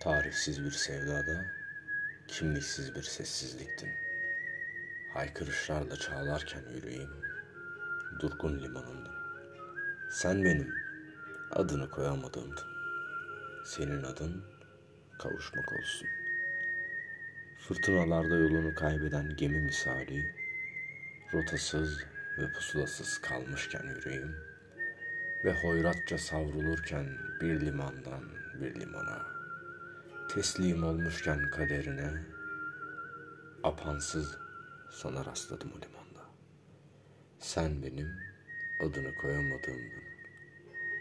Tarifsiz bir sevdada, kimliksiz bir sessizliktin. Haykırışlarla çağlarken yüreğim, durgun limanındın. Sen benim adını koyamadığımdın. Senin adın kavuşmak olsun. Fırtınalarda yolunu kaybeden gemi misali, rotasız ve pusulasız kalmışken yüreğim ve hoyratça savrulurken bir limandan bir limana Teslim olmuşken kaderine apansız sana rastladım o limanda. Sen benim adını koyamadığımdın.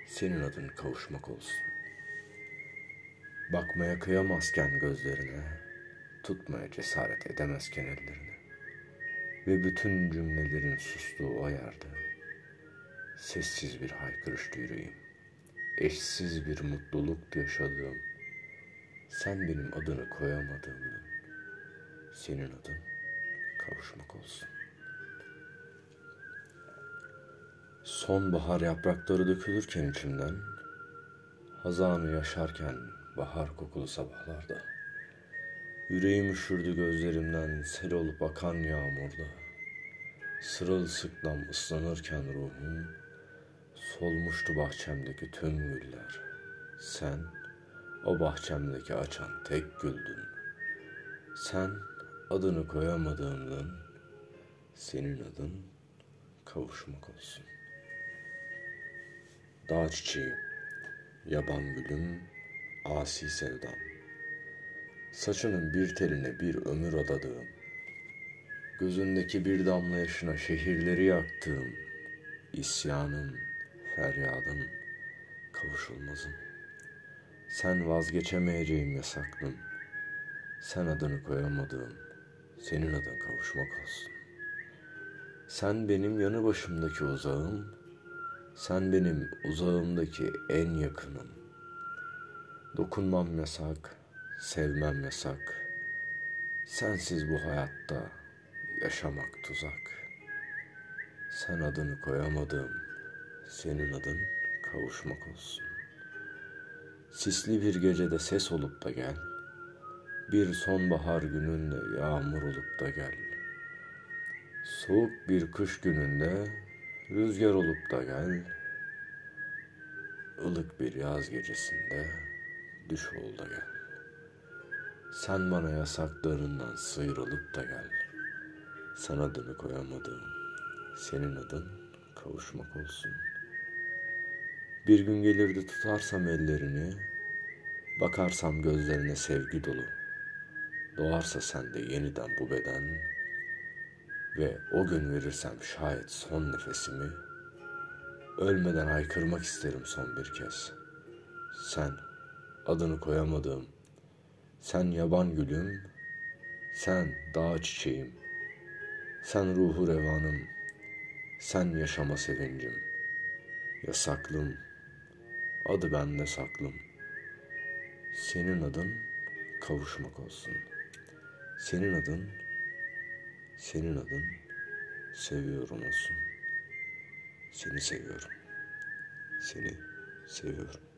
Senin adın kavuşmak olsun. Bakmaya kıyamazken gözlerine, tutmaya cesaret edemezken ellerini ve bütün cümlelerin sustuğu o yerde sessiz bir haykırıştı yüreğim. Eşsiz bir mutluluk yaşadığım sen benim adını koyamadığımdan senin adın kavuşmak olsun. Sonbahar yaprakları dökülürken içimden, hazanı yaşarken bahar kokulu sabahlarda, yüreğim üşürdü gözlerimden sel olup akan yağmurda, sırılsıklam ıslanırken ruhum, solmuştu bahçemdeki tüm güller. Sen, o bahçemdeki açan tek güldün. Sen adını koyamadığımdan senin adın kavuşmak olsun. Dağ çiçeği, yaban gülüm, asi sevdam. Saçının bir teline bir ömür adadığım, gözündeki bir damla yaşına şehirleri yaktığım, isyanım, feryadım, kavuşulmazım. Sen vazgeçemeyeceğim yasaklım. Sen adını koyamadığım, senin adın kavuşmak olsun. Sen benim yanı başımdaki uzağım, sen benim uzağımdaki en yakınım. Dokunmam yasak, sevmem yasak. Sensiz bu hayatta yaşamak tuzak. Sen adını koyamadığım, senin adın kavuşmak olsun. Sisli bir gecede ses olup da gel. Bir sonbahar gününde yağmur olup da gel. Soğuk bir kış gününde rüzgar olup da gel. Ilık bir yaz gecesinde düş ol da gel. Sen bana yasaklarından sıyrılıp da gel. Sen adını koyamadığım, senin adın kavuşmak olsun.'' Bir gün gelirdi tutarsam ellerini, bakarsam gözlerine sevgi dolu. Doğarsa sende yeniden bu beden ve o gün verirsem şayet son nefesimi, ölmeden haykırmak isterim son bir kez. Sen, adını koyamadığım, sen yaban gülüm, sen dağ çiçeğim, sen ruhu revanım, sen yaşama sevincim, yasaklım, Adı bende saklım. Senin adın kavuşmak olsun. Senin adın, senin adın seviyorum olsun. Seni seviyorum. Seni seviyorum.